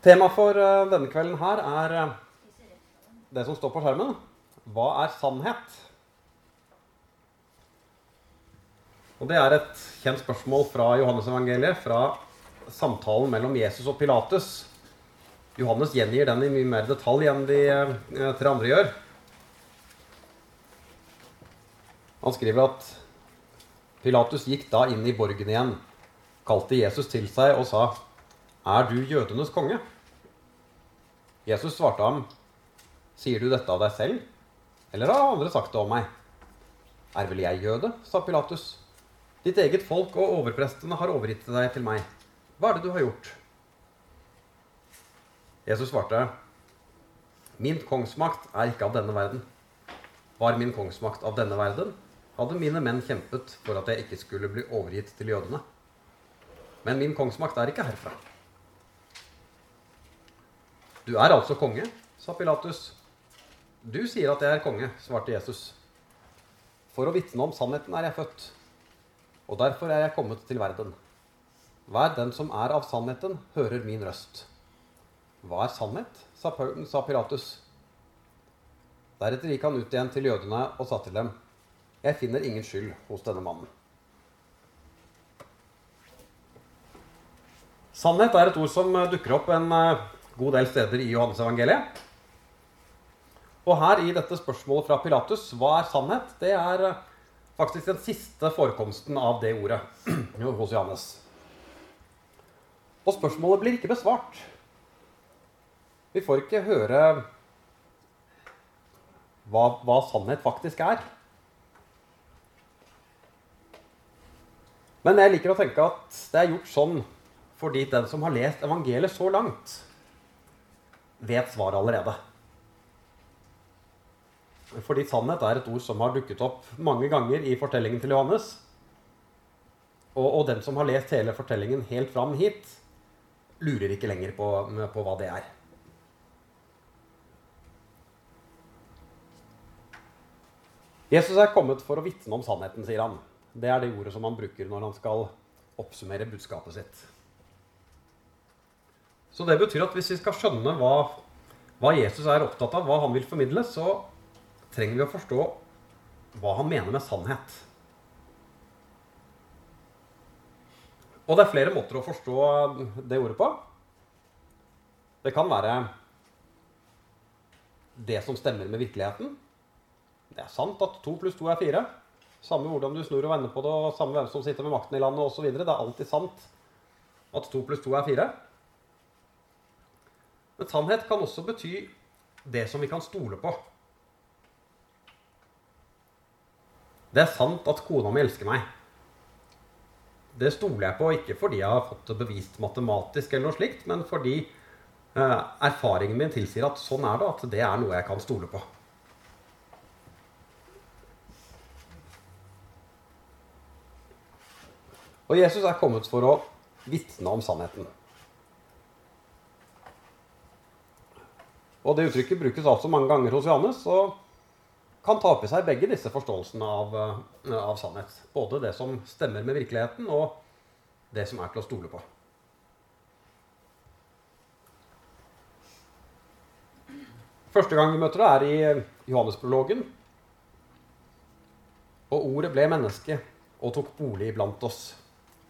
Temaet for eh, denne kvelden her er eh, det som står på skjermen. Hva er sannhet? Og Det er et kjent spørsmål fra Johannes-evangeliet, fra samtalen mellom Jesus og Pilatus. Johannes gjengir den i mye mer detalj enn de eh, tre andre gjør. Han skriver at Pilatus gikk da inn i borgen igjen, kalte Jesus til seg og sa, 'Er du jødenes konge?' Jesus svarte ham, 'Sier du dette av deg selv, eller har andre sagt det om meg?' 'Er vel jeg jøde?' sa Pilatus. 'Ditt eget folk og overprestene har overgitt deg til meg. Hva er det du har gjort?' Jesus svarte, 'Min kongsmakt er ikke av denne verden.' Var min kongsmakt av denne verden, hadde mine menn kjempet for at jeg ikke skulle bli overgitt til jødene. Men min kongsmakt er ikke herfra. Du er altså konge, sa Pilatus. Du sier at jeg er konge, svarte Jesus. For å vitne om sannheten er jeg født, og derfor er jeg kommet til verden. Hver den som er av sannheten, hører min røst. Hva er sannhet? sa Pilatus. Deretter gikk han ut igjen til jødene og sa til dem, Jeg finner ingen skyld hos denne mannen. Sannhet er et ord som dukker opp en god del steder i Johannes-evangeliet. Og her i dette spørsmålet fra Pilatus, hva er sannhet? Det er faktisk den siste forekomsten av det ordet hos Johannes. Og spørsmålet blir ikke besvart. Vi får ikke høre hva, hva sannhet faktisk er. Men jeg liker å tenke at det er gjort sånn fordi den som har lest evangeliet så langt, vet svaret allerede. Fordi sannhet er et ord som har dukket opp mange ganger i fortellingen til Johannes. Og, og den som har lest hele fortellingen helt fram hit, lurer ikke lenger på, på hva det er. Jesus er kommet for å vitne om sannheten, sier han. Det er det ordet som han bruker når han skal oppsummere budskapet sitt. Så det betyr at hvis vi skal skjønne hva, hva, Jesus er opptatt av, hva han vil formidle, så trenger vi å forstå hva han mener med sannhet. Og det er flere måter å forstå det ordet på. Det kan være det som stemmer med virkeligheten. Det er sant at to pluss to er fire. Samme hvordan du snur og vender på det, og samme hvem som sitter med makten i landet osv. Det er alltid sant at to pluss to er fire. Men sannhet kan også bety det som vi kan stole på. Det er sant at kona mi elsker meg. Det stoler jeg på, ikke fordi jeg har fått det bevist matematisk, eller noe slikt, men fordi eh, erfaringen min tilsier at sånn er det, at det er noe jeg kan stole på. Og Jesus er kommet for å vitne om sannheten. Og det uttrykket brukes altså mange ganger hos Johannes og kan ta opp i seg begge disse forståelsene av, eh, av, sannhet. Både det som stemmer med virkeligheten, og det som er til å stole på. Første gang vi møter det, er i Johannesprologen. Og ordet ble menneske og tok bolig blant oss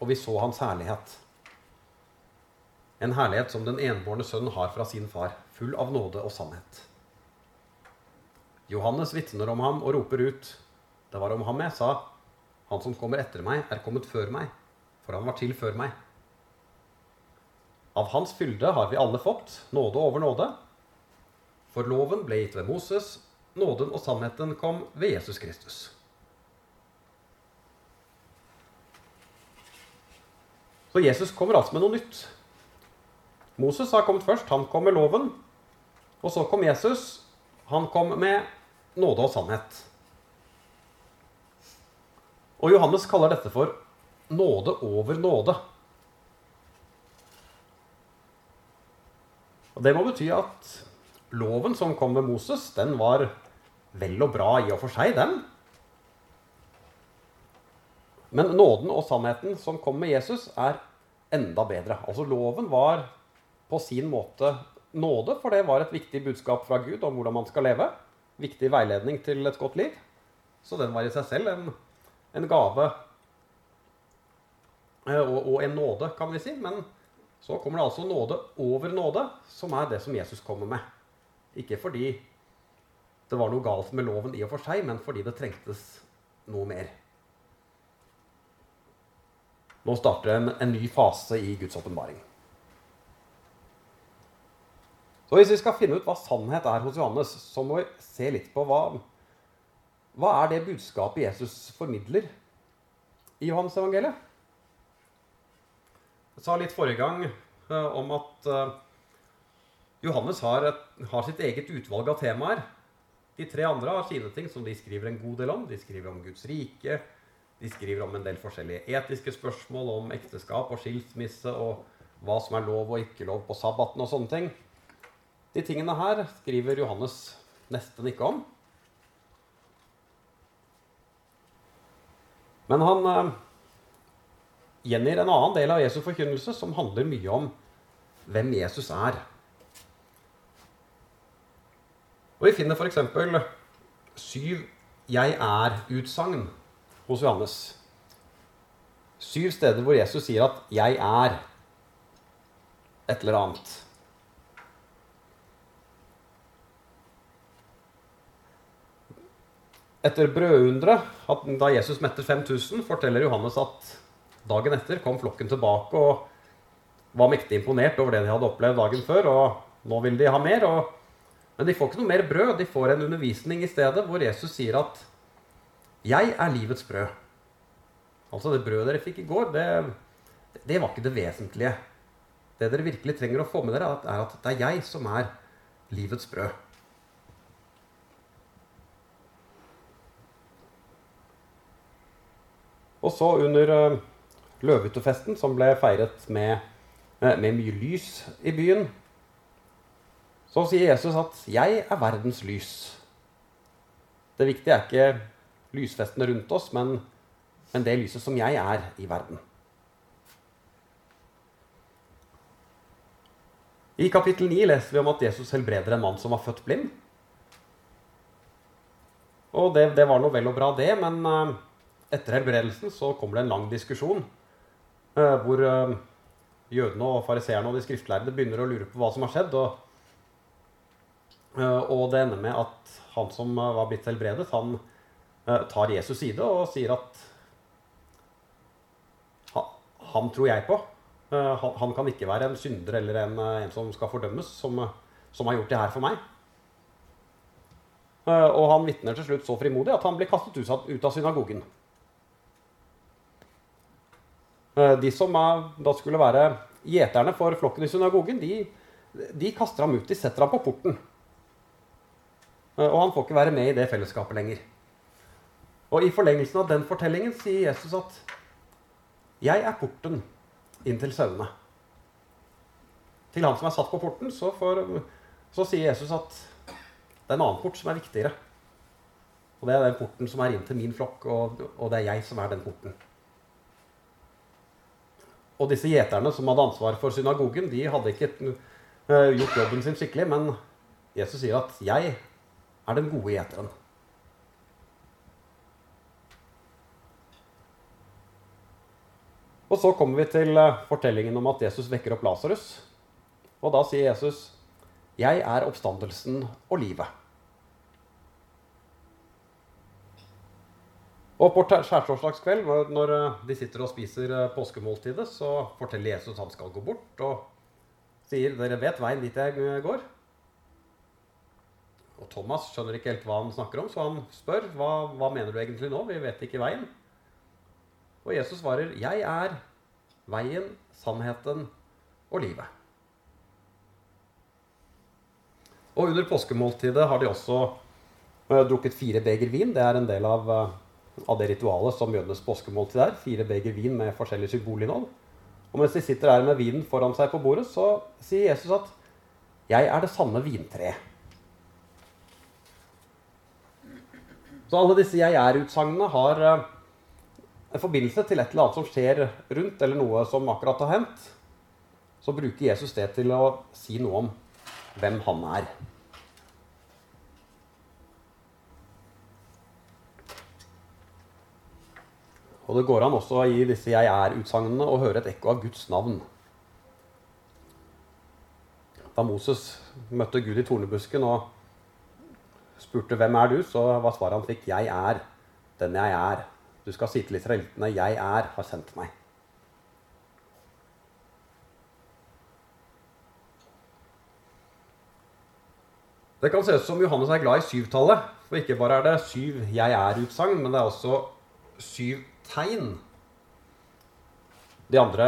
og vi så hans herlighet. En herlighet som den enbårne sønn har fra sin far, full av nåde og sannhet. Johannes vitner om ham og roper ut. Det var om ham jeg sa, han som kommer etter meg, er kommet før meg, for han var til før meg. Av hans fylde har vi alle fått, nåde over nåde. For loven ble gitt ved Moses, nåden og sannheten kom ved Jesus Kristus. Så Jesus kommer altså med noe nytt. Moses har kommet først. Han kom med loven. Og så kom Jesus. Han kom med nåde og sannhet. Og Johannes kaller dette for nåde over nåde. Og Det må bety at loven som kom med Moses, den var vel og bra i og for seg, den. Men nåden og sannheten som kom med Jesus, er enda bedre. Altså Loven var på sin måte nåde, for det var et viktig budskap fra Gud om hvordan man skal leve. Viktig veiledning til et godt liv. Så den var i seg selv en, en gave eh, og, og, en nåde, kan vi si. Men så kommer det altså nåde over nåde, som er det som Jesus kommer med. Ikke fordi det var noe galt med loven i og for seg, men fordi det trengtes noe mer. Nå starter en, en ny fase i Guds åpenbaring. Så Hvis vi skal finne ut hva sannhet er hos Johannes, så må vi se litt på hva, hva er det budskapet Jesus formidler i Johannes evangeliet. Jeg sa litt forrige gang uh, om at uh, Johannes har, et, har, sitt eget utvalg av temaer. De tre andre har sine ting som de skriver en god del om. De skriver om Guds rike. De skriver om en del forskjellige etiske spørsmål om ekteskap og skilsmisse og hva som er lov og ikke lov på sabbaten og sånne ting. De tingene her skriver Johannes nesten ikke om. Men han eh, gjengir en annen del av Jesus' forkynnelse som handler mye om hvem Jesus er. Og Vi finner f.eks. syv 'jeg er'-utsagn hos Johannes. Syv steder hvor Jesus sier at 'jeg er' et eller annet. Etter brødunderet, da Jesus metter 5000, forteller Johannes at dagen etter kom flokken tilbake og var mektig imponert over det de hadde opplevd dagen før. Og nå vil de ha mer. Og, men de får ikke noe mer brød. De får en undervisning i stedet hvor Jesus sier at 'Jeg er livets brød'. Altså det brødet dere fikk i går, det, det var ikke det vesentlige. Det dere virkelig trenger å få med dere, er at det er jeg som er livets brød. Og så under uh, løvehyttefesten, som ble feiret med, uh, med, mye lys i byen, så sier Jesus at 'jeg er verdens lys'. Det viktige er ikke lysfestene rundt oss, men, men det lyset som jeg er i verden. I kapittel 9 leser vi om at Jesus helbreder en mann som var født blind. Og det, det var noe vel og bra, det, men uh, etter helbredelsen så kommer det en lang diskusjon uh, hvor uh, jødene og fariseerne og de skriftlærde begynner å lure på hva som har skjedd. Og, uh, og det ender med at han som var blitt helbredet, han tar Jesus side og sier at han tror jeg på. Han, han, kan ikke være en synder eller en, en som skal fordømmes, som, som har gjort det her for meg. Og han vitner til slutt så frimodig at han blir kastet ut av synagogen. Eh, de som da skulle være gjeterne for flokken i synagogen, de, de kaster ham ut. De setter ham på porten. Eh, og han får ikke være med i det fellesskapet lenger. Og i forlengelsen av den fortellingen sier Jesus at 'Jeg er porten inn til sauene'. Til han som er satt på porten, så, får, så sier Jesus at det er en annen port som er viktigere. Og det er den porten som er inn til min flokk, og, og det er jeg som er den porten. Og disse gjeterne som hadde ansvar for synagogen, de hadde ikke uh, gjort jobben sin skikkelig. Men Jesus sier at 'jeg er den gode gjeteren'. Og så kommer vi til uh, fortellingen om at Jesus vekker opp Lasarus. Og da sier Jesus 'Jeg er oppstandelsen og livet'. Og på skjærtorsdagskveld, når eh, de sitter og spiser eh, påskemåltidet, så forteller Jesus at han skal gå bort, og sier 'Dere vet veien dit jeg eh, går'. Og Thomas skjønner ikke helt hva han snakker om, så han spør hva, hva mener du egentlig nå? Vi vet ikke veien. Og Jesus svarer 'Jeg er veien, sannheten og livet'. Og under påskemåltidet har de også drukket fire beger vin. Det er en del av av det ritualet som jødenes påskemåltid er. Fire beger vin med forskjellig symbolinnhold. Og mens de sitter der med vinen foran seg på bordet, så sier Jesus at 'Jeg er det sanne vintreet'. Så alle disse 'jeg er'-utsagnene har eh, en forbindelse til et eller annet som skjer rundt, eller noe som akkurat har hendt. så bruker Jesus det til å si noe om hvem han er. Og det går an også i disse 'jeg er'-utsagnene å høre et ekko av Guds navn. Da Moses møtte Gud i tornebusken og spurte 'Hvem er du?', så var svaret han fikk 'Jeg er den jeg er'. Du skal si til israelittene 'Jeg er, har sendt meg'. Det kan se ut som Johannes er glad i syvtallet. For ikke bare er det syv 'jeg er'-utsagn, men det er også syv tegn. De andre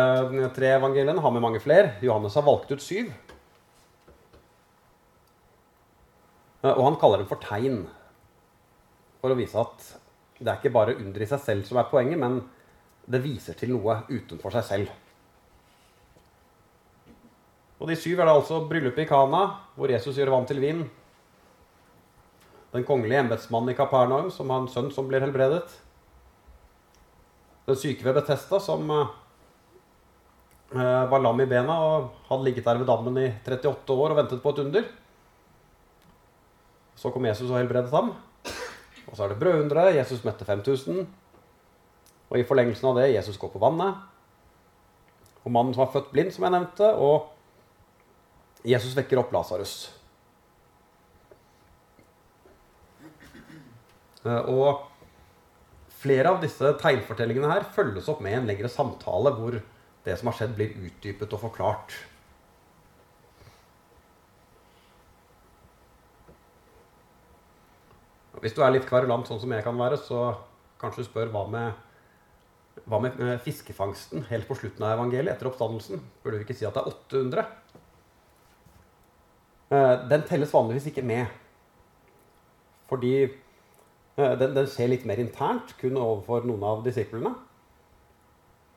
tre evangeliene har med mange flere. Johannes har valgt ut syv. Og han kaller dem for tegn. For å vise at det er ikke bare under i seg selv som er poenget, men det viser til noe utenfor seg selv. Og de syv er da altså bryllupet i Kana, hvor Jesus gjør vann til vin. Den kongelige embetsmannen i Kapernaum, som har en sønn som blir helbredet. Den syke ved Betesta, som uh, var lam i bena og hadde ligget der ved dammen i 38 år og ventet på et under. Så kom Jesus og helbredet ham. Og så er det brødunderet. Jesus møtte 5000. Og i forlengelsen av det Jesus går på vannet. Og mannen som var født blind, som jeg nevnte. Og Jesus vekker opp Lasarus. Eh, og flere av disse tegnfortellingene her følges opp med en lengre samtale hvor det som har skjedd, blir utdypet og forklart. Hvis du er litt kverulant sånn som jeg kan være, så kanskje du spør hva med, hva med fiskefangsten helt på slutten av evangeliet etter oppstandelsen? Burde vi ikke si at det er 800? Eh, den telles vanligvis ikke med. Fordi eh, den, den skjer litt mer internt, kun overfor noen av disiplene.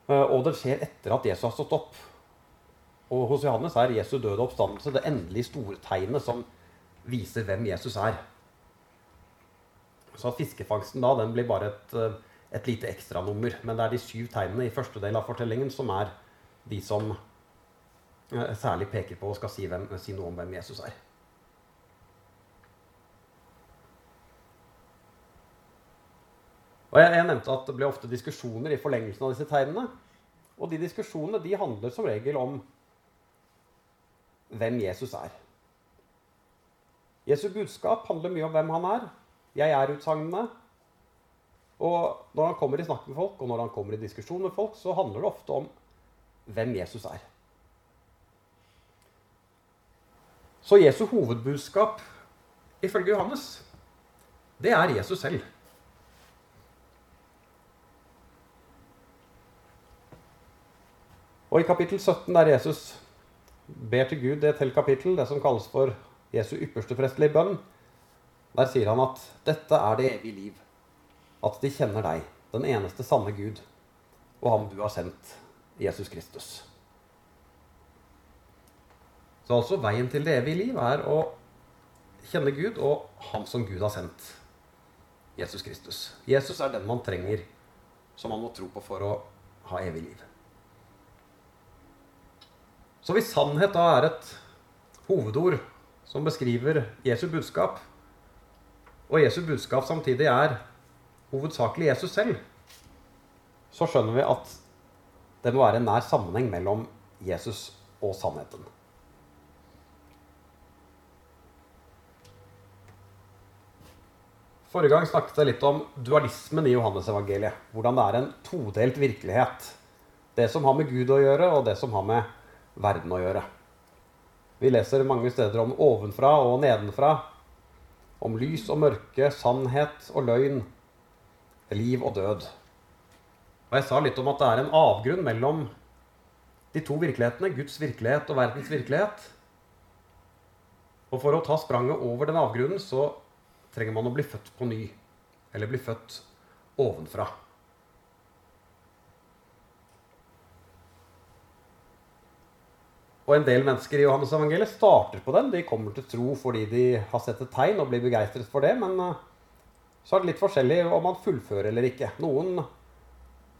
Eh, og den skjer etter at Jesus har stått opp. Og hos Johannes er Jesu døde oppstandelse det endelige store tegnet som viser hvem Jesus er. Så fiskefangsten da, den blir bare et, et lite ekstranummer. Men det er de syv tegnene i første del av fortellingen som er de som særlig peker på og skal si, hvem, si noe om hvem Jesus er. Og jeg, jeg, nevnte at det ble ofte diskusjoner i forlengelsen av disse tegnene. Og de diskusjonene de handler som regel om hvem Jesus er. Jesu budskap handler mye om hvem han er, jeg er-utsagnene. Og når han kommer i snakk med folk, og når han kommer i diskusjon med folk, så handler det ofte om hvem Jesus er. Så Jesu hovedbudskap, ifølge Johannes, det er Jesus selv. Og i kapittel 17, der Jesus ber til Gud, det til kapittel, det som kalles for Jesu ypperste prestelige bønn, der sier han at 'dette er det evige liv'. At de kjenner deg, den eneste sanne Gud, og ham du har sendt, Jesus Kristus. Så altså veien til det evige liv er å kjenne Gud og ham som Gud har sendt. Jesus Kristus. Jesus er den man trenger, som man må tro på for å ha evig liv. Så hvis sannhet da er et hovedord som beskriver Jesu budskap, og Jesu budskap samtidig er hovedsakelig Jesus selv, så skjønner vi at det må være en nær sammenheng mellom Jesus og sannheten. Forrige gang snakket jeg litt om dualismen i Johannes-evangeliet. Hvordan det er en todelt virkelighet. Det som har med Gud å gjøre, og det som har med verden å gjøre. Vi leser mange steder om ovenfra og nedenfra, om lys og mørke, sannhet og løgn, liv og død. Og jeg sa litt om at det er en avgrunn mellom de to virkelighetene, Guds virkelighet og verdens virkelighet. Og for å ta spranget over den avgrunnen, så trenger man å bli født på ny. Eller bli født ovenfra. Og en del mennesker i Johannes evangeliet starter på den. De kommer til tro fordi de har sett et tegn og blir begeistret for det. Men eh, så er det litt forskjellig om man fullfører eller ikke. Noen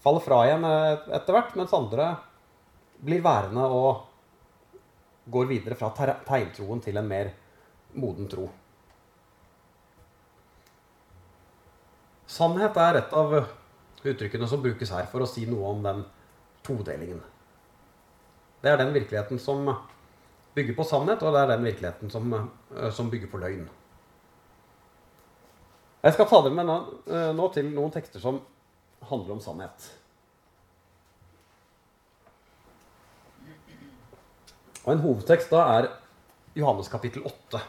faller fra igjen eh, etter hvert, mens andre blir værende og går videre fra tegntroen til en mer moden tro. Sannhet er et av uttrykkene som brukes her for å si noe om den todelingen. Det er den virkeligheten som bygger på sannhet, og det er den virkeligheten som, eh, som bygger på løgn. Jeg skal ta dere med eh, nå til noen tekster som handler om sannhet. Og En hovedtekst da er Johannes kapittel 8.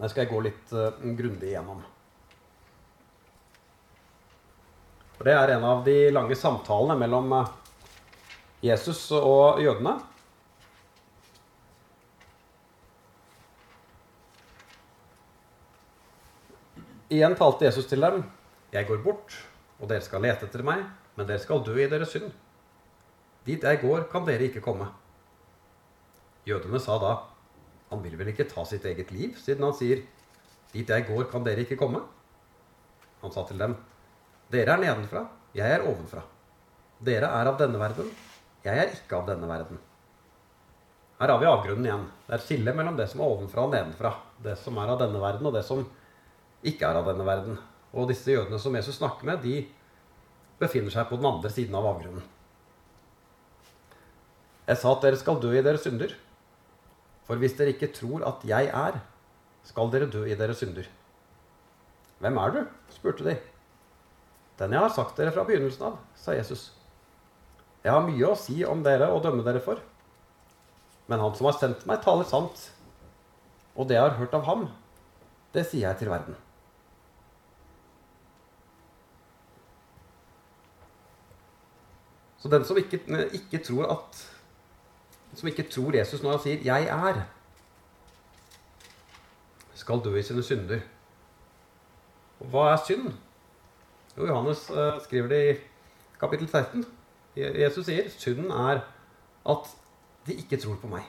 Det skal jeg gå litt uh, grundig igjennom. Det er en av de lange samtalene mellom uh, Jesus og jødene. Igjen talte Jesus til dem. Jeg går bort, og dere skal lete etter meg, men dere skal dø i deres synd. Dit jeg går, kan dere ikke komme. Jødene sa da, han vil vel ikke ta sitt eget liv, siden han sier, dit jeg går, kan dere ikke komme? Han sa til dem, dere er nedenfra, jeg er ovenfra. Dere er av denne verden, jeg er ikke av denne verden. Her har vi avgrunnen igjen. Det er skillet mellom det som er ovenfra og nedenfra. Det som er av denne verden, og det som ikke er av denne verden. Og disse jødene som Jesus snakker med, de befinner seg på den andre siden av avgrunnen. Jeg sa at dere skal dø i deres synder. For hvis dere ikke tror at jeg er, skal dere dø i deres synder. Hvem er du? spurte de. Den jeg har sagt dere fra begynnelsen av, sa Jesus. Jeg har mye å si om dere og dømme dere for. Men han som har sendt meg, taler sant. Og det jeg har hørt av ham, det sier jeg til verden. Så den som ikke, ikke, tror at Som ikke tror Jesus når han sier 'jeg er', skal dø i sine synder. Og hva er synd? Jo, Johannes uh, skriver det i kapittel 13. Jesus sier synden er at de ikke tror på meg.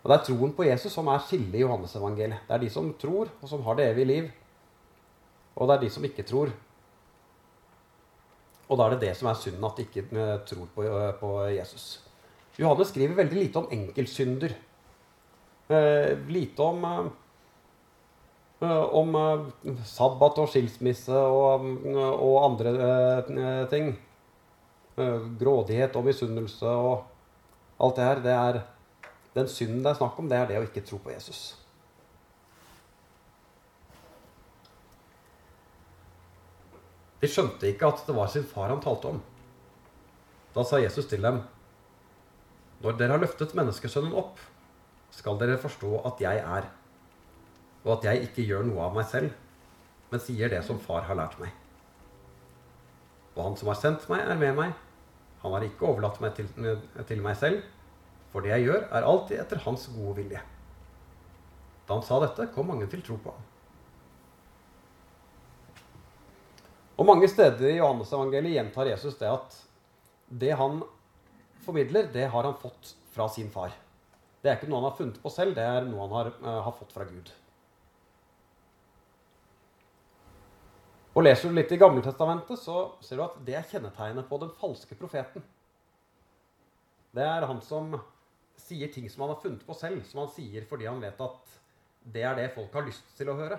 Og Det er troen på Jesus som er skillet i Johannes-evangeliet. Det er de som tror, og som har det evige liv. Og det er de som ikke tror, og da er det det som er synden, at de ikke eh, tror på, eh, på Jesus. Johannes skriver veldig lite om enkeltsynder. Eh, lite om, eh, om eh, sabbat og skilsmisse og, og andre eh, ting. grådighet og misunnelse og alt det her. Det er, den synden det er snakk om, det er det å ikke tro på Jesus. De skjønte ikke at det var sin far han talte om. Da sa Jesus til dem, Når dere har løftet menneskesønnen opp, skal dere forstå at jeg er, og at jeg ikke gjør noe av meg selv, men sier det som far har lært meg. Og han som har sendt meg, er med meg. Han har ikke overlatt meg til, til meg selv, for det jeg gjør, er alltid etter hans gode vilje. Da han sa dette, kom mange til tro på ham. Og mange steder i Johannes-evangeliet gjentar Jesus det at det han formidler, det har han fått fra sin far. Det er ikke noe han har funnet på selv, det er noe han har, uh, har fått fra Gud. Og Leser du litt i Gammeltestamentet, så ser du at det er kjennetegnet på den falske profeten. Det er han som sier ting som han har funnet på selv, som han sier fordi han vet at det er det folk har lyst til å høre.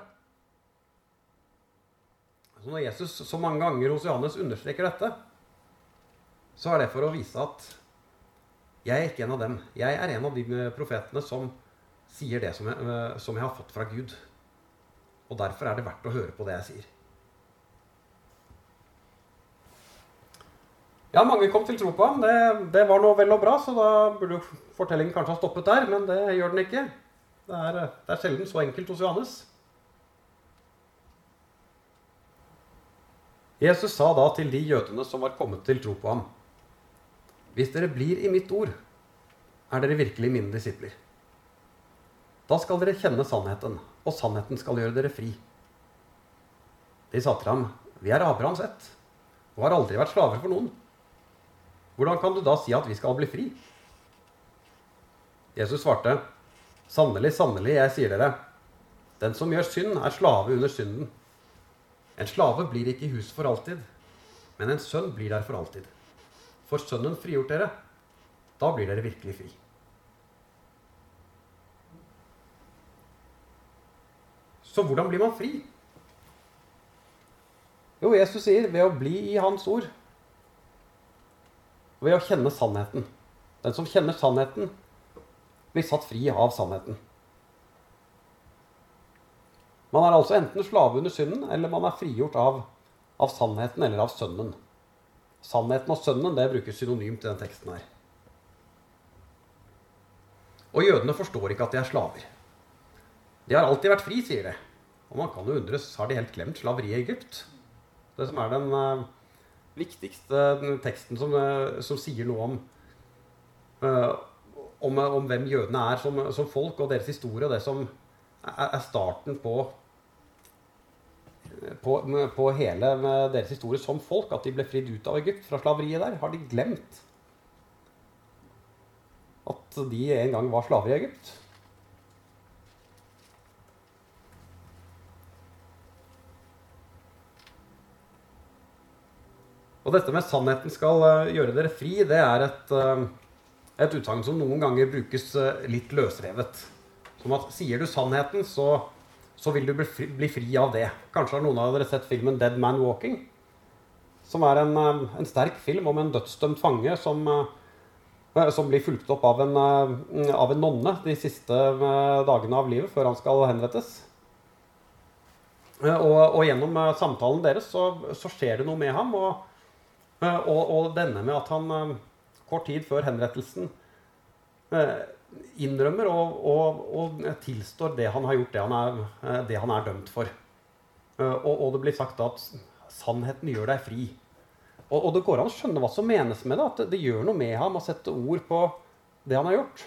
Så når Jesus så mange ganger hos Johannes understreker dette, så er det for å vise at jeg er ikke en av dem. Jeg er en av de profetene som sier det som jeg, eh, som jeg har fått fra Gud. Og derfor er det verdt å høre på det jeg sier. Ja, mange kom til tro på ham. Det, det var noe vel og bra, så da burde jo fortellingen kanskje ha stoppet der, men det gjør den ikke. Det er, det er sjelden så enkelt hos Johannes. Jesus sa da til de jødene som var kommet til tro på ham, Hvis dere blir i mitt ord, er dere virkelig mine disipler. Da skal dere kjenne sannheten, og sannheten skal gjøre dere fri. De sa til ham, Vi er Abrahams ett, og har aldri vært slaver for noen. Hvordan kan du da si at vi skal bli fri? Jesus svarte, Sannelig, sannelig, jeg sier dere, den som gjør synd, er slave under synden. En slave blir ikke i huset for alltid, men en sønn blir der for alltid. For sønnen frigjort dere, Da blir dere virkelig fri. Så hvordan blir man fri? Jo, Jesus sier ved å bli i Hans ord. Ved å kjenne sannheten. Den som kjenner sannheten, blir satt fri av sannheten. Man er altså enten slave under synden, eller man er frigjort av, av sannheten eller av sønnen. Sannheten og sønnen det brukes synonymt i den teksten her. Og jødene forstår ikke at de er slaver. De har alltid vært fri, sier de. Og man kan jo undres, har de helt glemt slaveriet i Egypt? Det som er den uh, viktigste teksten som, uh, som, sier noe om, uh, om, om, hvem jødene er som, som, folk, og deres historie, og det som er, er starten på på, på, hele deres historie som folk, at de ble fridd ut av Egypt fra slaveriet der. Har de glemt at de en gang var slaver i Egypt? Og dette med 'sannheten skal eh, gjøre dere fri', det er et, eh, et utsagn som noen ganger brukes eh, litt løsrevet. Som at sier du sannheten, så så vil du bli fri, bli fri, av det. Kanskje har noen av dere sett filmen 'Dead Man Walking'? Som er en, en sterk film om en dødsdømt fange som, som blir fulgt opp av en, av en, nonne de siste dagene av livet før han skal henrettes. Og, og gjennom samtalen deres så, så, skjer det noe med ham. Og, og, og denne med at han kort tid før henrettelsen innrømmer og, og, og, tilstår det han har gjort, det han er, eh, det han er dømt for. Eh, og, det blir sagt at sannheten gjør deg fri. Og, det går an å skjønne hva som menes med det. At det, gjør noe med ham å sette ord på det han har gjort.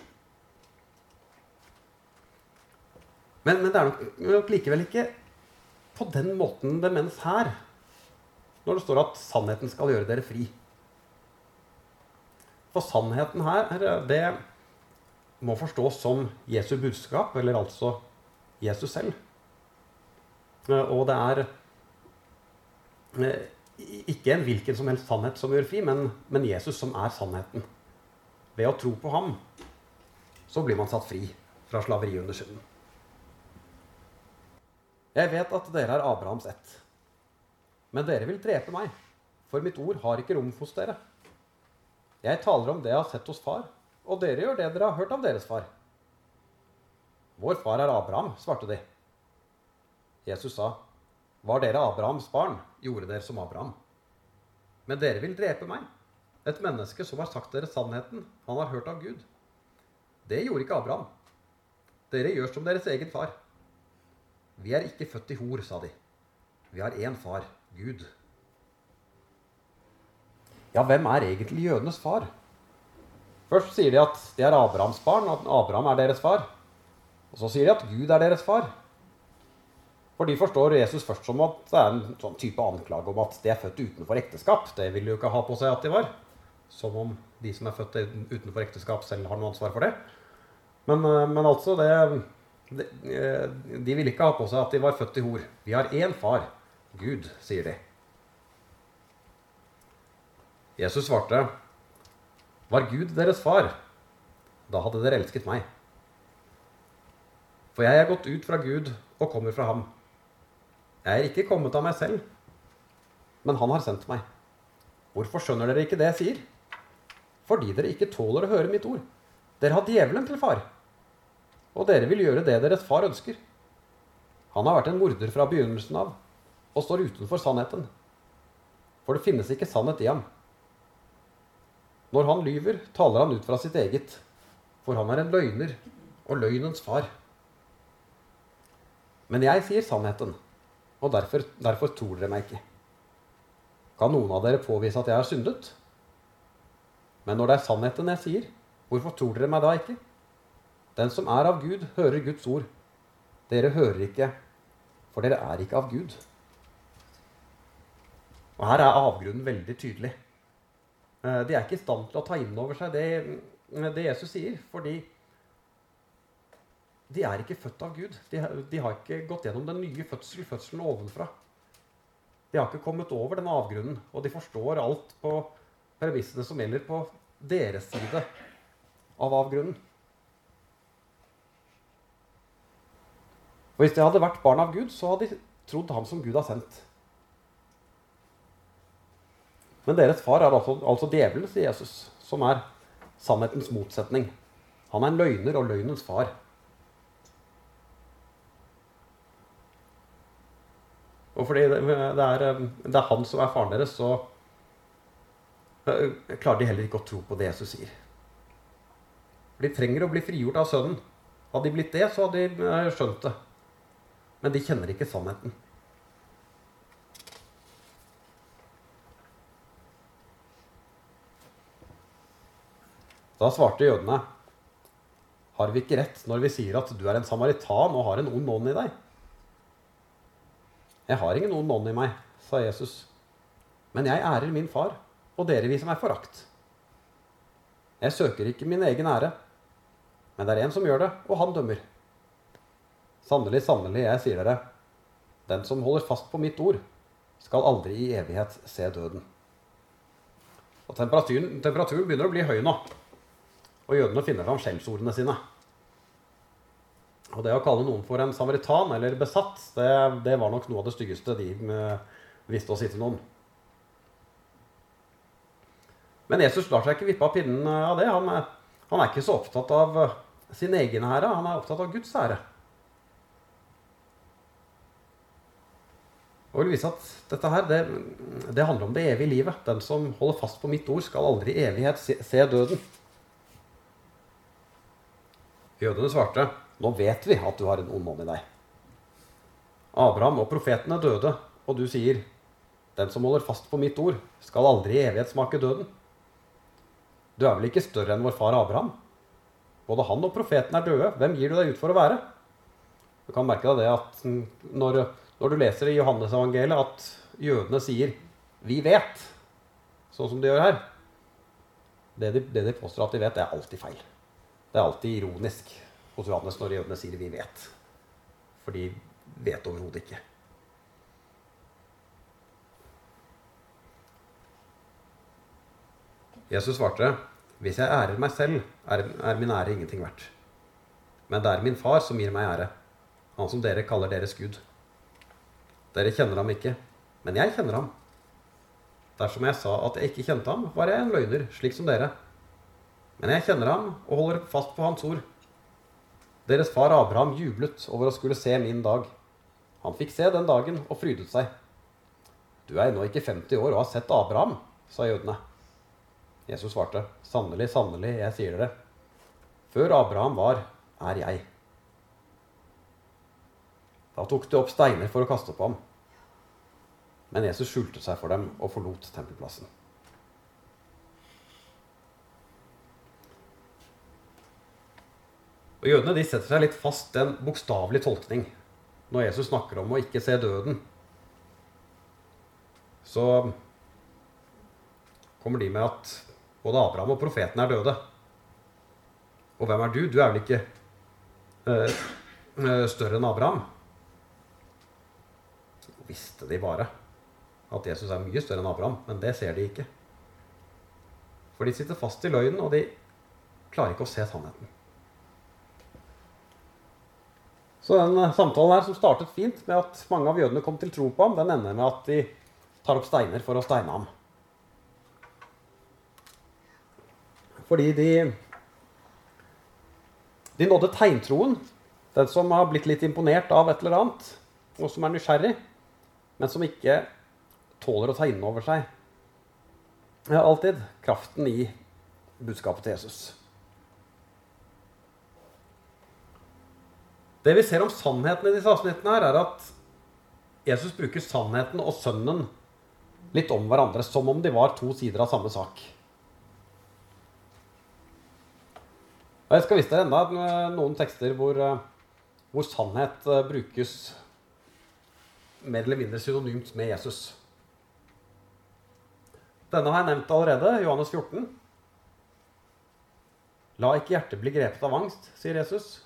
Men, men det er nok likevel ikke på den måten det menes her. Når det står at 'sannheten skal gjøre dere fri'. For sannheten her, det må forstås som Jesu budskap, eller altså Jesus selv. Eh, og det er eh, ikke en hvilken som helst sannhet som gjør fri, men, men Jesus som er sannheten. Ved å tro på ham så blir man satt fri fra slaveri under synden. Jeg vet at dere er Abrahams ett. Men dere vil drepe meg, for mitt ord har ikke rom hos dere. Jeg taler om det jeg har sett hos far, og dere gjør det dere har hørt av deres far. Vår far er Abraham, svarte de. Jesus sa, Var dere Abrahams barn, gjorde dere som Abraham. Men dere vil drepe meg, et menneske som har sagt dere sannheten han har hørt av Gud. Det gjorde ikke Abraham. Dere gjør som deres egen far. Vi er ikke født i hor, sa de. Vi har én far, Gud. Ja, hvem er egentlig jødenes far? Først sier de at de er Abrahams barn, at Abraham er deres far. Og så sier de at Gud er deres far. For de forstår Jesus først som at det er en sånn type anklage om at de er født utenfor ekteskap. Det vil jo ikke ha på seg at de var. Som om de som er født utenfor ekteskap, selv har noe ansvar for det. Men, eh, men altså det, de, eh, de vil ikke ha på seg at de var født i hor. Vi har én far. Gud, sier de. Jesus svarte var Gud deres far, da hadde dere elsket meg. For jeg er gått ut fra Gud og kommer fra ham. Jeg er ikke kommet av meg selv, men han har sendt meg. Hvorfor skjønner dere ikke det jeg sier? Fordi dere ikke tåler å høre mitt ord. Dere har djevelen til far, og dere vil gjøre det deres far ønsker. Han har vært en morder fra begynnelsen av og står utenfor sannheten. For det finnes ikke sannhet i ham. Når han lyver, taler han ut fra sitt eget, for han er en løgner og løgnens far. Men jeg sier sannheten, og derfor, derfor tror dere meg ikke. Kan noen av dere påvise at jeg har syndet? Men når det er sannheten jeg sier, hvorfor tror dere meg da ikke? Den som er av Gud, hører Guds ord. Dere hører ikke, for dere er ikke av Gud. Og her er avgrunnen veldig tydelig. Eh, de er ikke i stand til å ta inn over seg det, det Jesus sier, fordi de er ikke født av Gud. De, de, har ikke gått gjennom den nye fødsel, fødselen ovenfra. De har ikke kommet over den avgrunnen, og de forstår alt på premissene som gjelder på deres side av avgrunnen. Og Hvis de hadde vært barn av Gud, så hadde de trodd ham som Gud har sendt. Men deres far er altså, altså djevelen, sier Jesus, som er sannhetens motsetning. Han er en løgner og løgnens far. Og fordi det er, det er han som er faren deres, så eh, klarer de heller ikke å tro på det Jesus sier. De trenger å bli frigjort av Sønnen. Hadde de blitt det, så hadde de eh, skjønt det. Men de kjenner ikke sannheten. Da svarte jødene, har vi ikke rett når vi sier at du er en samaritan og har en ond ånd i deg? Jeg har ingen ond ånd i meg, sa Jesus. Men jeg ærer min far, og dere viser meg forakt. Jeg søker ikke min egen ære, men det er en som gjør det, og han dømmer. Sannelig, sannelig, jeg sier dere, den som holder fast på mitt ord, skal aldri i evighet se døden. Og temperaturen, temperaturen begynner å bli høy nå, og jødene finner fram skjellsordene sine. Og det å kalle noen for en samaritan eller besatt, det, det var nok noe av det styggeste de eh, visste å si til noen. Men Jesus lar seg ikke vippe av pinnen av det. Han, han er ikke så opptatt av eh, sin egen ære, han er opptatt av Guds ære. Og vil vise at dette her, det, det, handler om det evige livet. Den som holder fast på mitt ord, skal aldri i evighet se, se døden. Jødene svarte nå vet vi at du har en ond ånd i deg. Abraham og profeten er døde, og du sier, den som holder fast på mitt ord, skal aldri i evighet smake døden. Du er vel ikke større enn vår far Abraham? Både han og profeten er døde. Hvem gir du deg ut for å være? Du kan merke deg det at når, når du leser i Johannes-evangeliet at jødene sier 'vi vet', sånn som de gjør her Det de, det de påstår at de vet, er alltid feil. Det er alltid ironisk hos Johannes når jødene sier 'vi vet'. For de vet overhodet ikke. Jesus svarte, 'Hvis jeg ærer meg selv, er, min ære ingenting verdt.' 'Men det er min far som gir meg ære, han som dere kaller deres Gud.' 'Dere kjenner ham ikke, men jeg kjenner ham.' Dersom jeg sa at jeg ikke kjente ham, var jeg en løgner, slik som dere. Men jeg kjenner ham og holder fast på hans ord. Deres far Abraham jublet over å skulle se min dag. Han fikk se den dagen og frydet seg. Du er ennå ikke 50 år og har sett Abraham, sa jødene. Jesus svarte, sannelig, sannelig, jeg sier dere, før Abraham var, er jeg. Da tok de opp steiner for å kaste på ham. Men Jesus skjulte seg for dem og forlot tempelplassen. Og Jødene de setter seg litt fast i en bokstavelig tolkning når Jesus snakker om å ikke se døden. Så kommer de med at både Abraham og profeten er døde. Og hvem er du? Du er vel ikke eh, større enn Abraham? Visste de bare at Jesus er mye større enn Abraham, men det ser de ikke. For de sitter fast i løgnen, og de klarer ikke å se sannheten. Så den eh, samtalen her som startet fint med at mange av jødene kom til tro på ham, den ender med at de tar opp steiner for å steine ham. Fordi de De nådde tegntroen. Den som har blitt litt imponert av et eller annet, og som er nysgjerrig, men som ikke tåler å ta inn over seg alltid kraften i budskapet til Jesus. Det vi ser om sannheten i disse avsnittene, her, er at Jesus bruker sannheten og sønnen litt om hverandre, som om de var to sider av samme sak. Og Jeg skal vise dere enda noen tekster hvor, hvor sannhet eh, brukes mer eller mindre synonymt med Jesus. Denne har jeg nevnt allerede, Johannes 14. La ikke hjertet bli grepet av angst, sier Jesus.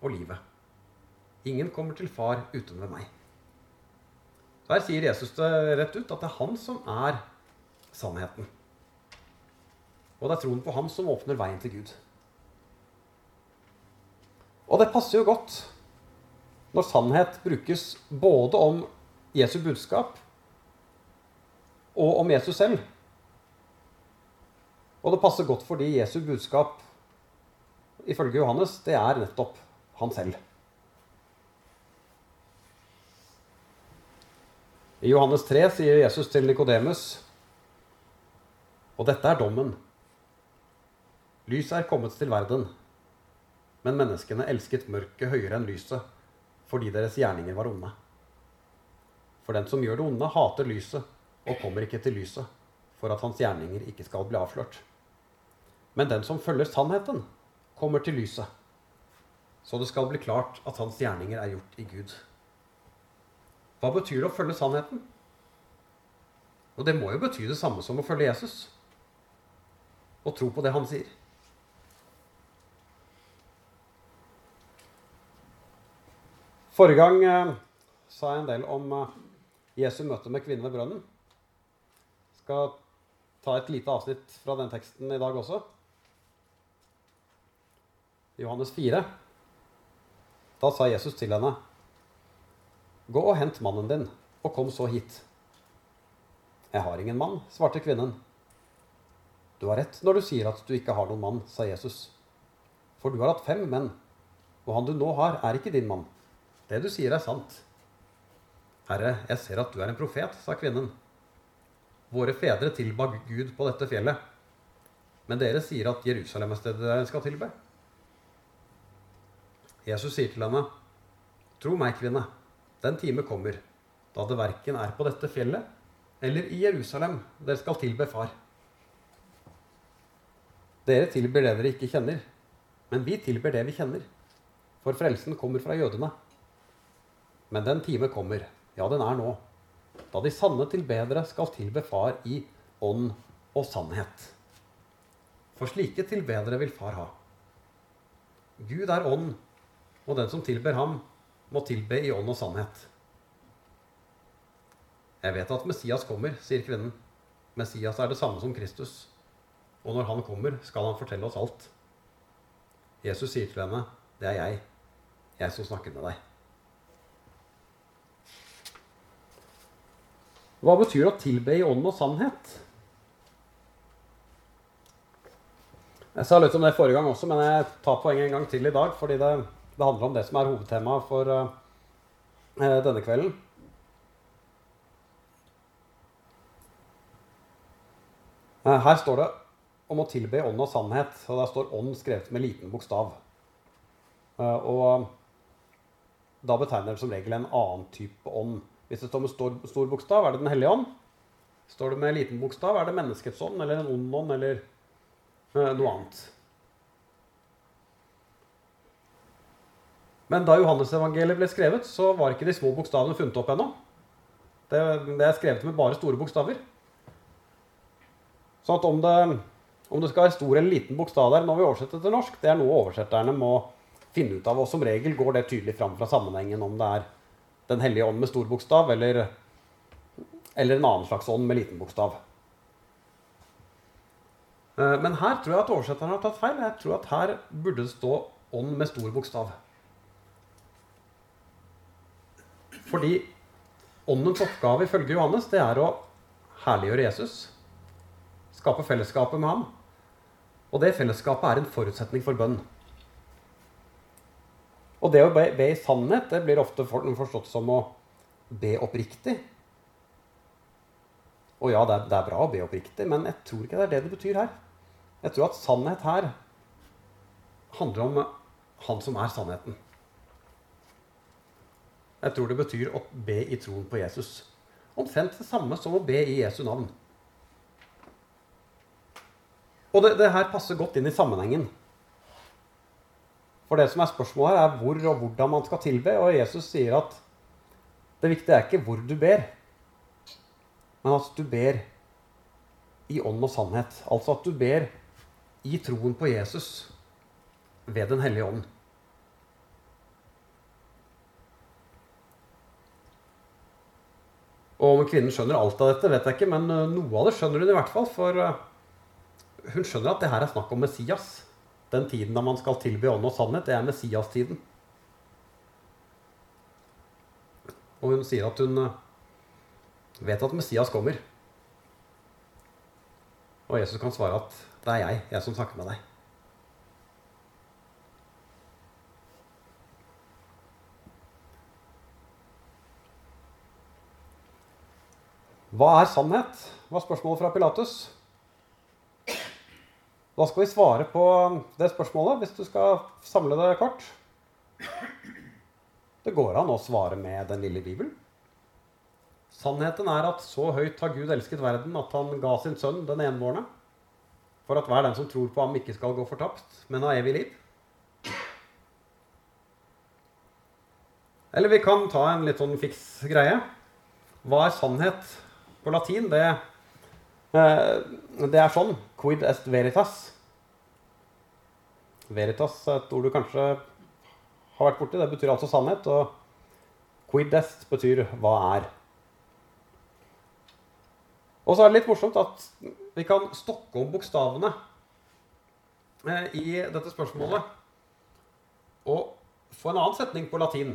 og livet. Ingen kommer til far uten ved meg. Der sier Jesus det rett ut at det er han som er sannheten. Og det er troen på ham som åpner veien til Gud. Og det passer jo godt når sannhet brukes både om Jesu budskap og om Jesus selv. Og det passer godt fordi Jesu budskap, ifølge Johannes, det er nettopp han selv. I Johannes 3 sier Jesus til Nikodemus, og dette er dommen. Lyset er kommet til verden, men menneskene elsket mørket høyere enn lyset, fordi deres gjerninger var onde. For den som gjør det onde, hater lyset og kommer ikke til lyset, for at hans gjerninger ikke skal bli avslørt. Men den som følger sannheten, kommer til lyset, så det skal bli klart at hans gjerninger er gjort i Gud. Hva betyr det å følge sannheten? Og det må jo bety det samme som å følge Jesus. Og tro på det han sier. Forrige gang eh, sa jeg en del om eh, Jesu møte med kvinnen ved brønnen. Skal ta et lite avsnitt fra den teksten i dag også. Johannes 4. Da sa Jesus til henne, Gå og hent mannen din, og kom så hit. Jeg har ingen mann, svarte kvinnen. Du har rett når du sier at du ikke har noen mann, sa Jesus. For du har hatt fem menn, og han du nå har, er ikke din mann. Det du sier, er sant. Herre, jeg ser at du er en profet, sa kvinnen. Våre fedre tilba Gud på dette fjellet. Men dere sier at Jerusalem er stedet dere skal tilbe. Jesus sier til henne, Tro meg, kvinne, den time kommer da det verken er på dette fjellet eller i Jerusalem dere skal tilbe Far. Dere tilber det dere ikke kjenner, men vi tilber det vi kjenner. For frelsen kommer fra jødene. Men den time kommer, ja, den er nå, da de sanne tilbedere skal tilbe Far i ånd og sannhet. For slike tilbedere vil Far ha. Gud er ånd, og den som tilber ham, må tilbe i ånd og sannhet. Jeg vet at Messias kommer, sier kvinnen. Messias er det samme som Kristus. Og når han kommer, skal han fortelle oss alt. Jesus sier til henne, 'Det er jeg, jeg som snakker med deg'. Hva betyr å tilbe i ånd og sannhet? Jeg sa litt om det forrige gang også, men jeg tar poenget en gang til i dag. fordi det det handler om det som er hovedtemaet for uh, denne kvelden. Uh, her står det om å tilbe ånd og sannhet. og Der står 'ånd' skrevet med liten bokstav. Og da betegner det som regel en annen type ånd. Hvis det står med stor, stor bokstav, er det Den hellige ånd. Står det med liten bokstav, er det menneskets ånd eller en ond ånd eller noe annet. Men da Johannesevangeliet ble skrevet, så var ikke de små bokstavene funnet opp ennå. Det, det, er skrevet med bare store bokstaver. Så om det, om det skal være stor eller liten bokstav der når vi oversetter til norsk, det er noe oversetterne må finne ut av. Og som regel går det tydelig fram fra sammenhengen om det er Den hellige ånd med stor bokstav eller, eller en annen slags ånd med liten bokstav. Eh, men her tror jeg at oversetterne har tatt feil. Jeg tror at her burde det stå ånd med stor bokstav. Fordi åndens oppgave ifølge Johannes det er å herliggjøre Jesus. Skape fellesskapet med ham. Og det fellesskapet er en forutsetning for bønn. Og det å be, be i sannhet det blir ofte forstått som å be oppriktig. Og ja, det er, det er, bra å be oppriktig, men jeg tror ikke det er det det betyr her. Jeg tror at sannhet her handler om han som er sannheten. Jeg tror det betyr å be i troen på Jesus. Omtrent det samme som å be i Jesu navn. Og det, det her passer godt inn i sammenhengen. For det som er spørsmålet her, er hvor og hvordan man skal tilbe. Og Jesus sier at det viktige er ikke hvor du ber, men at du ber i ånd og sannhet. Altså at du ber i troen på Jesus ved Den hellige ånd. Og om kvinnen skjønner alt av dette, vet jeg ikke, men eh, noe av det skjønner hun i hvert fall. For eh, hun skjønner at det her er snakk om Messias. Den tiden da man skal tilby ånd og sannhet, det er Messias-tiden. Og hun sier at hun eh, vet at Messias kommer. Og Jesus kan svare at det er jeg, jeg som snakker med deg. Hva er sannhet? var spørsmålet fra Pilatus. Da skal vi svare på det spørsmålet, hvis du skal samle det kort. Det går an å svare med den lille Bibelen. Sannheten er at så høyt har Gud elsket verden at han ga sin sønn den enbårne, for at hver den som tror på ham, ikke skal gå fortapt, men ha evig liv. Eller vi kan ta en litt sånn fiks greie. Hva er sannhet? På latin, det, eh, det er sånn Quid est veritas. Veritas er et ord du kanskje har vært borti. Det betyr altså sannhet. Og quid est betyr hva er. Og så er det litt morsomt at vi kan stokke om bokstavene eh, i dette spørsmålet og få en annen setning på latin.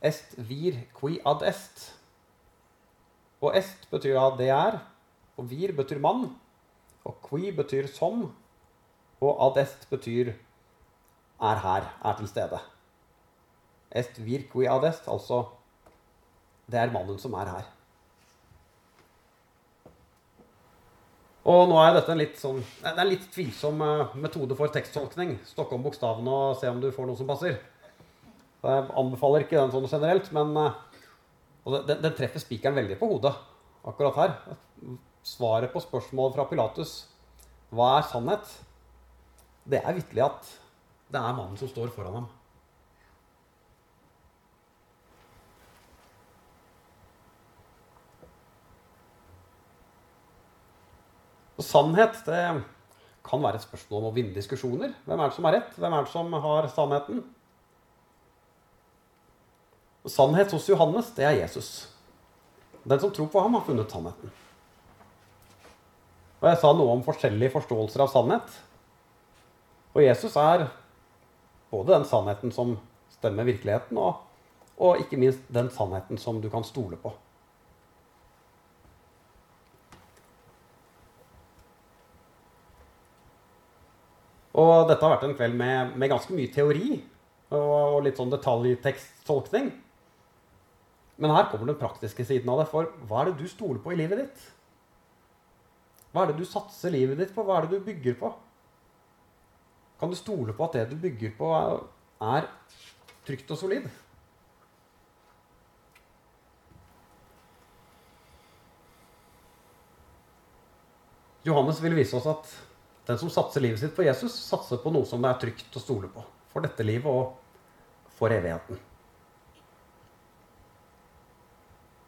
Est vir qui ad est. Og est betyr da det er. Og vir betyr mann. Og qui betyr som. Og ad est betyr er her, er til stede. Est vir qui ad est, altså det er mannen som er her. Og nå er dette en litt, sånn, det er en litt tvilsom eh, metode for teksttolkning. Stokke om bokstavene og se om du får noe som passer. Jeg anbefaler ikke den sånn generelt, men eh, og den, den treffer spikeren veldig på hodet akkurat her. Svaret på spørsmålet fra Pilatus hva er sannhet? Det er vitterlig at det er mannen som står foran ham. Og sannhet det kan være et spørsmål om å vinne diskusjoner. Hvem er det som har rett? Hvem er det som har sannheten? Sannhet hos Johannes, det er Jesus. Den som tror på ham, har funnet sannheten. Og jeg sa noe om forskjellige forståelser av sannhet. Og Jesus er både den sannheten som stemmer virkeligheten, og, og ikke minst den sannheten som du kan stole på. Og dette har vært en kveld med, med ganske mye teori og, og litt sånn detaljteksttolkning. Men her kommer den praktiske siden av det. For hva er det du stoler på i livet ditt? Hva er det du satser livet ditt på? Hva er det du bygger på? Kan du stole på at det du bygger på, er, trygt og solid? Johannes vil vise oss at den som satser livet sitt på Jesus, satser på noe som det er trygt å stole på. For dette livet og for evigheten.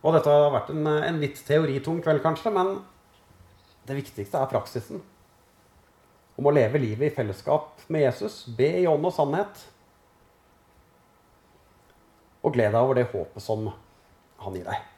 Og dette har vært en, en litt teoritung kveld, kanskje, men det viktigste er praksisen. Om å leve livet i fellesskap med Jesus, be i ånd og sannhet. Og gled deg over det håpet som han gir deg.